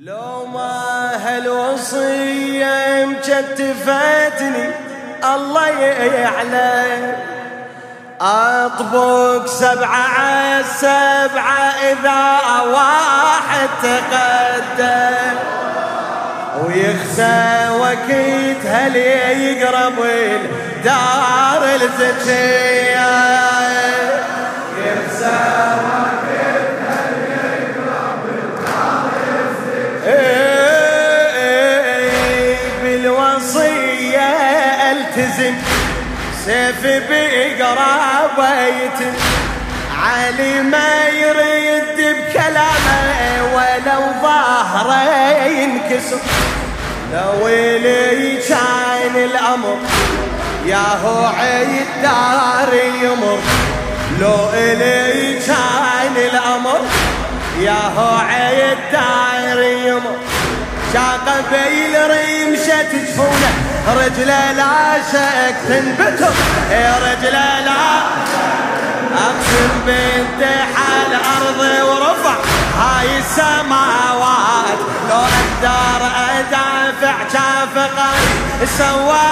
لو ما هالوصية مكتفتني الله يعلم. أطبق سبعة على سبعة إذا واحد تقدم. ويخسى وقت هل يقرب الدار الزكية يخسى سيف بقرابيت علي ما يريد بكلامه ولو ظهره ينكسر. لو لي كان الأمر يا هو عيد دار يمر. لو إلي كان الأمر يا هو عيد دار يمر. شاق بيل ريمشة جفونه. رجله لا شك يا رجله لا أقسم بانتحى الأرض ورفع. هاي السماوات لو أقدر أدافع شافقي سوى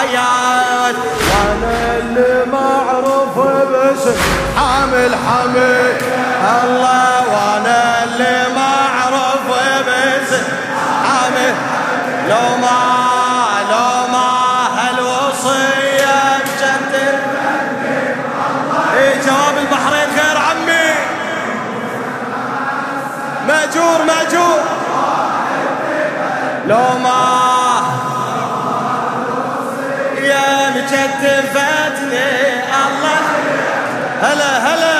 آيات. وأنا اللي معروف باسم حامل حميد. الله لو ما لو ما هالوصية بجد. إيه جواب البحرين خير عمي. مأجور مأجور. لو ما يا مكتفتني الله. هلا هلا.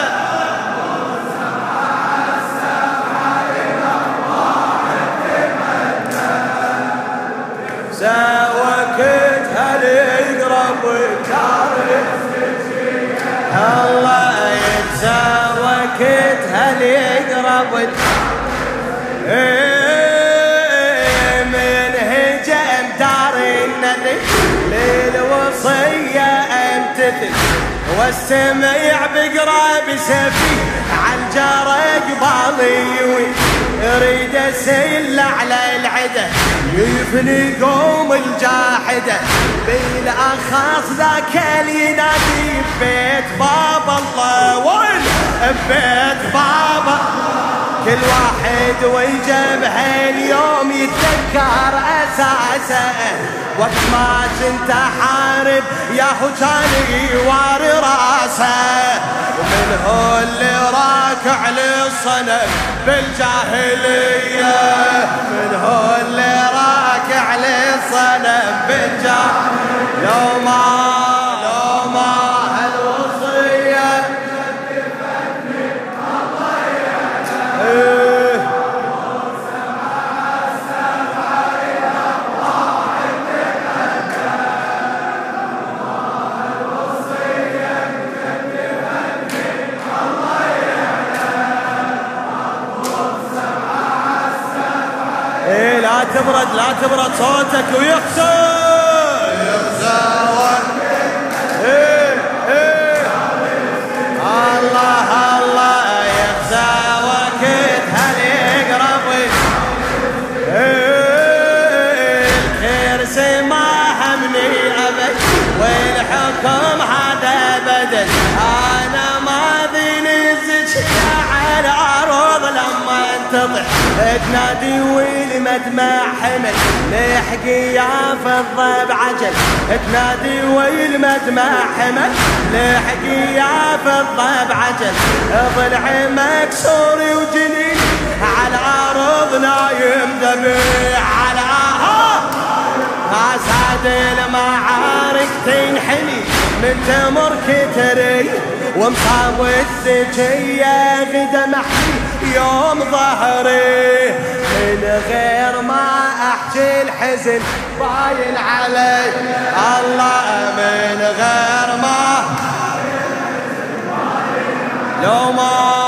الله يتسوكت هل يقرب من هجم دار النبي للوصية امتثل والسميع بقراب سفي جرى قبالي يريد اسيل على العدة يفني قوم الجاحدة. بالأخص ذاك اللي ينادي ببيت بابا الله وين؟ ببيت بابا كل واحد ويجبه اليوم يتذكر أساسه. وقت ما كنت حارب يا كان يواري راسه. ومن هو اللي راكع للصنم بالجاهلية؟ تبرد لا تبرد صوتك ويخسر انتطع تنادي والمدمع حمل. لحقي يا فضة بعجل. تنادي والمدمع حمل. لحقي يا فضة بعجل. ضلع مكسور وجنين. على عرض نايم ذبيح على اسعد المعارك تنحني من تمر كتري ومصاب الزكية غدا محي يوم ظهري. من غير ما أحكي الحزن باين علي. الله من غير ما. لو ما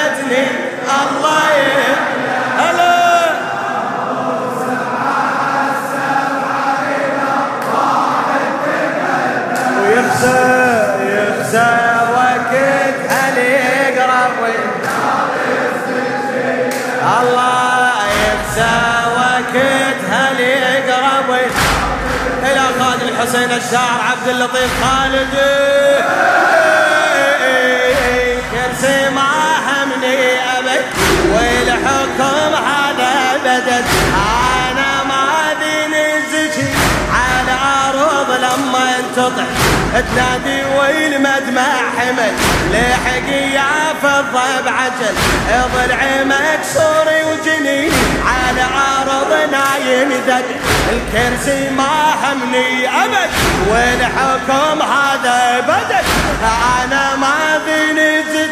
كتفتني الله. هلا. الله إلى الحسين الشاعر عبد اللطيف خالد. كرسي ما انتطح تنادي والمدمع حمل. لحق يا فضة بعجل ضلعي مكسور وجنيني على عرض نايم دق الكرسي ما همني أبد. والحكم هذا بدل؟ أنا ما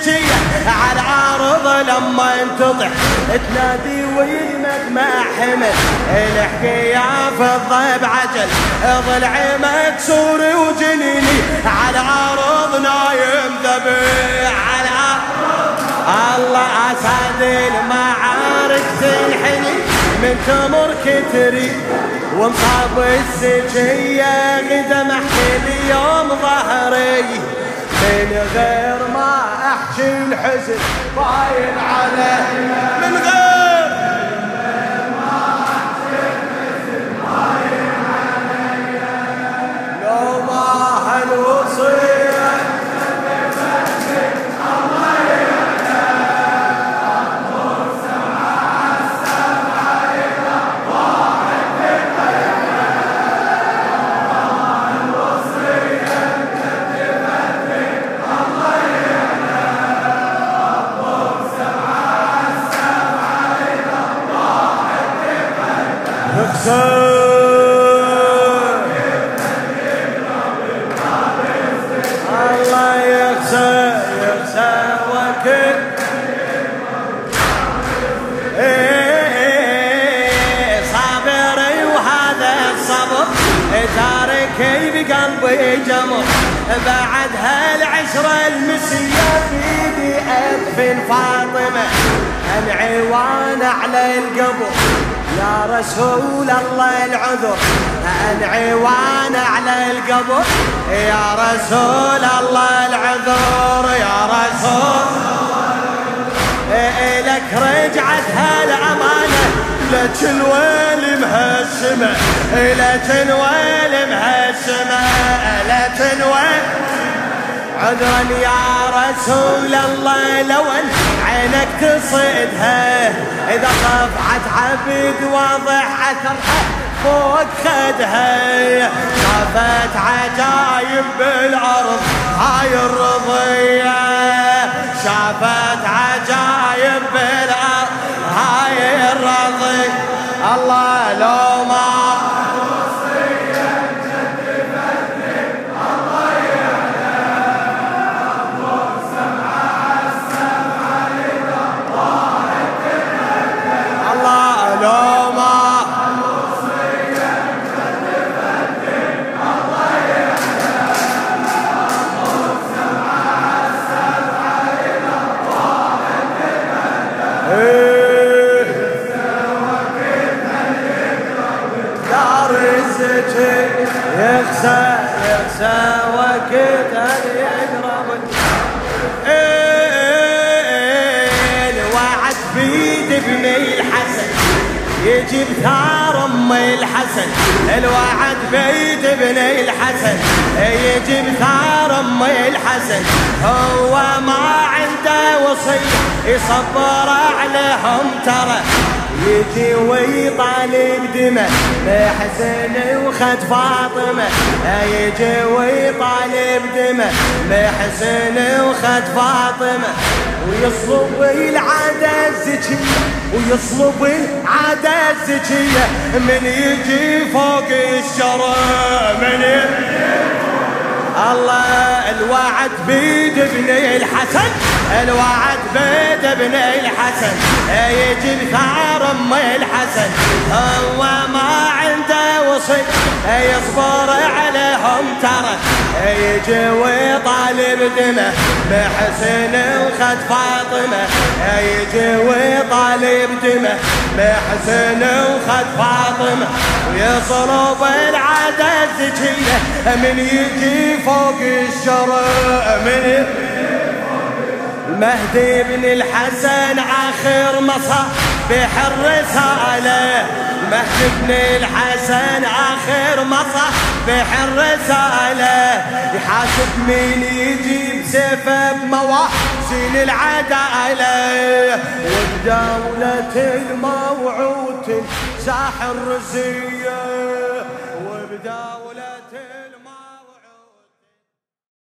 زكية على عرض لما انتضح تنادي والمدمع حمل. الحكي فضة بعجل ضلعي مكسور وجنيني. على عرض نايم ذبيح على الله اسد المعارك تنحني. من تمر كتري ومصاب السجية غدا محكي اليوم ظهري. من غير ما أحكي الحزن باين علي من غير لو ما هالوصيه الله تاركي بقلبي جمر بعد هالعشرة المسية بيدي أدفن فاطمة العوان على القبر. يا رسول الله العذر. العوان على القبر. يا رسول الله العذر. يا رسول لك رجعت هالأمانة لك الويل مهشمة لك الويل مهشمة لك الويل عذرا يا رسول الله لو أن عينك تصيدها إذا طفعت عبد واضح أثرها فوق خدها. شافت عجايب بالارض هاي الرضية. شافت عجايب بالارض هاي الرضية الله لو يجيب ثار أم الحسن. الوعد بيد ابن الحسن. يجيب ثار أم الحسن. هو ما عنده وصي يصبر عليهم ترى. يجي ويطالب دمه محسن وخد فاطمة. يجي ويطالب دمه محسن وخد فاطمة. ويصلب العادة الزكية ويصلب العادة الزكية. من يجي فوق الشرع من يجي الله الوعد بيد ابن الحسن الوعد بيد ابن الحسن. يجي ثار أم الحسن هو ما عنده وصي يصبر عليهم ترى. يجي ويطالب دمه بحسن وخد فاطمة. يجي ويطالب دمه بحسن وخد فاطمة ويصلب العدد ذكيه من يجي فوق الشرع من المهدي بن الحسن آخر مصا بحر رسالة. المهدي بن الحسن آخر مصا بحر رسالة. يحاسب مين يجيب سيفه بمواحسين العدالة. وبدولة الموعود ساحر رزية وبدولة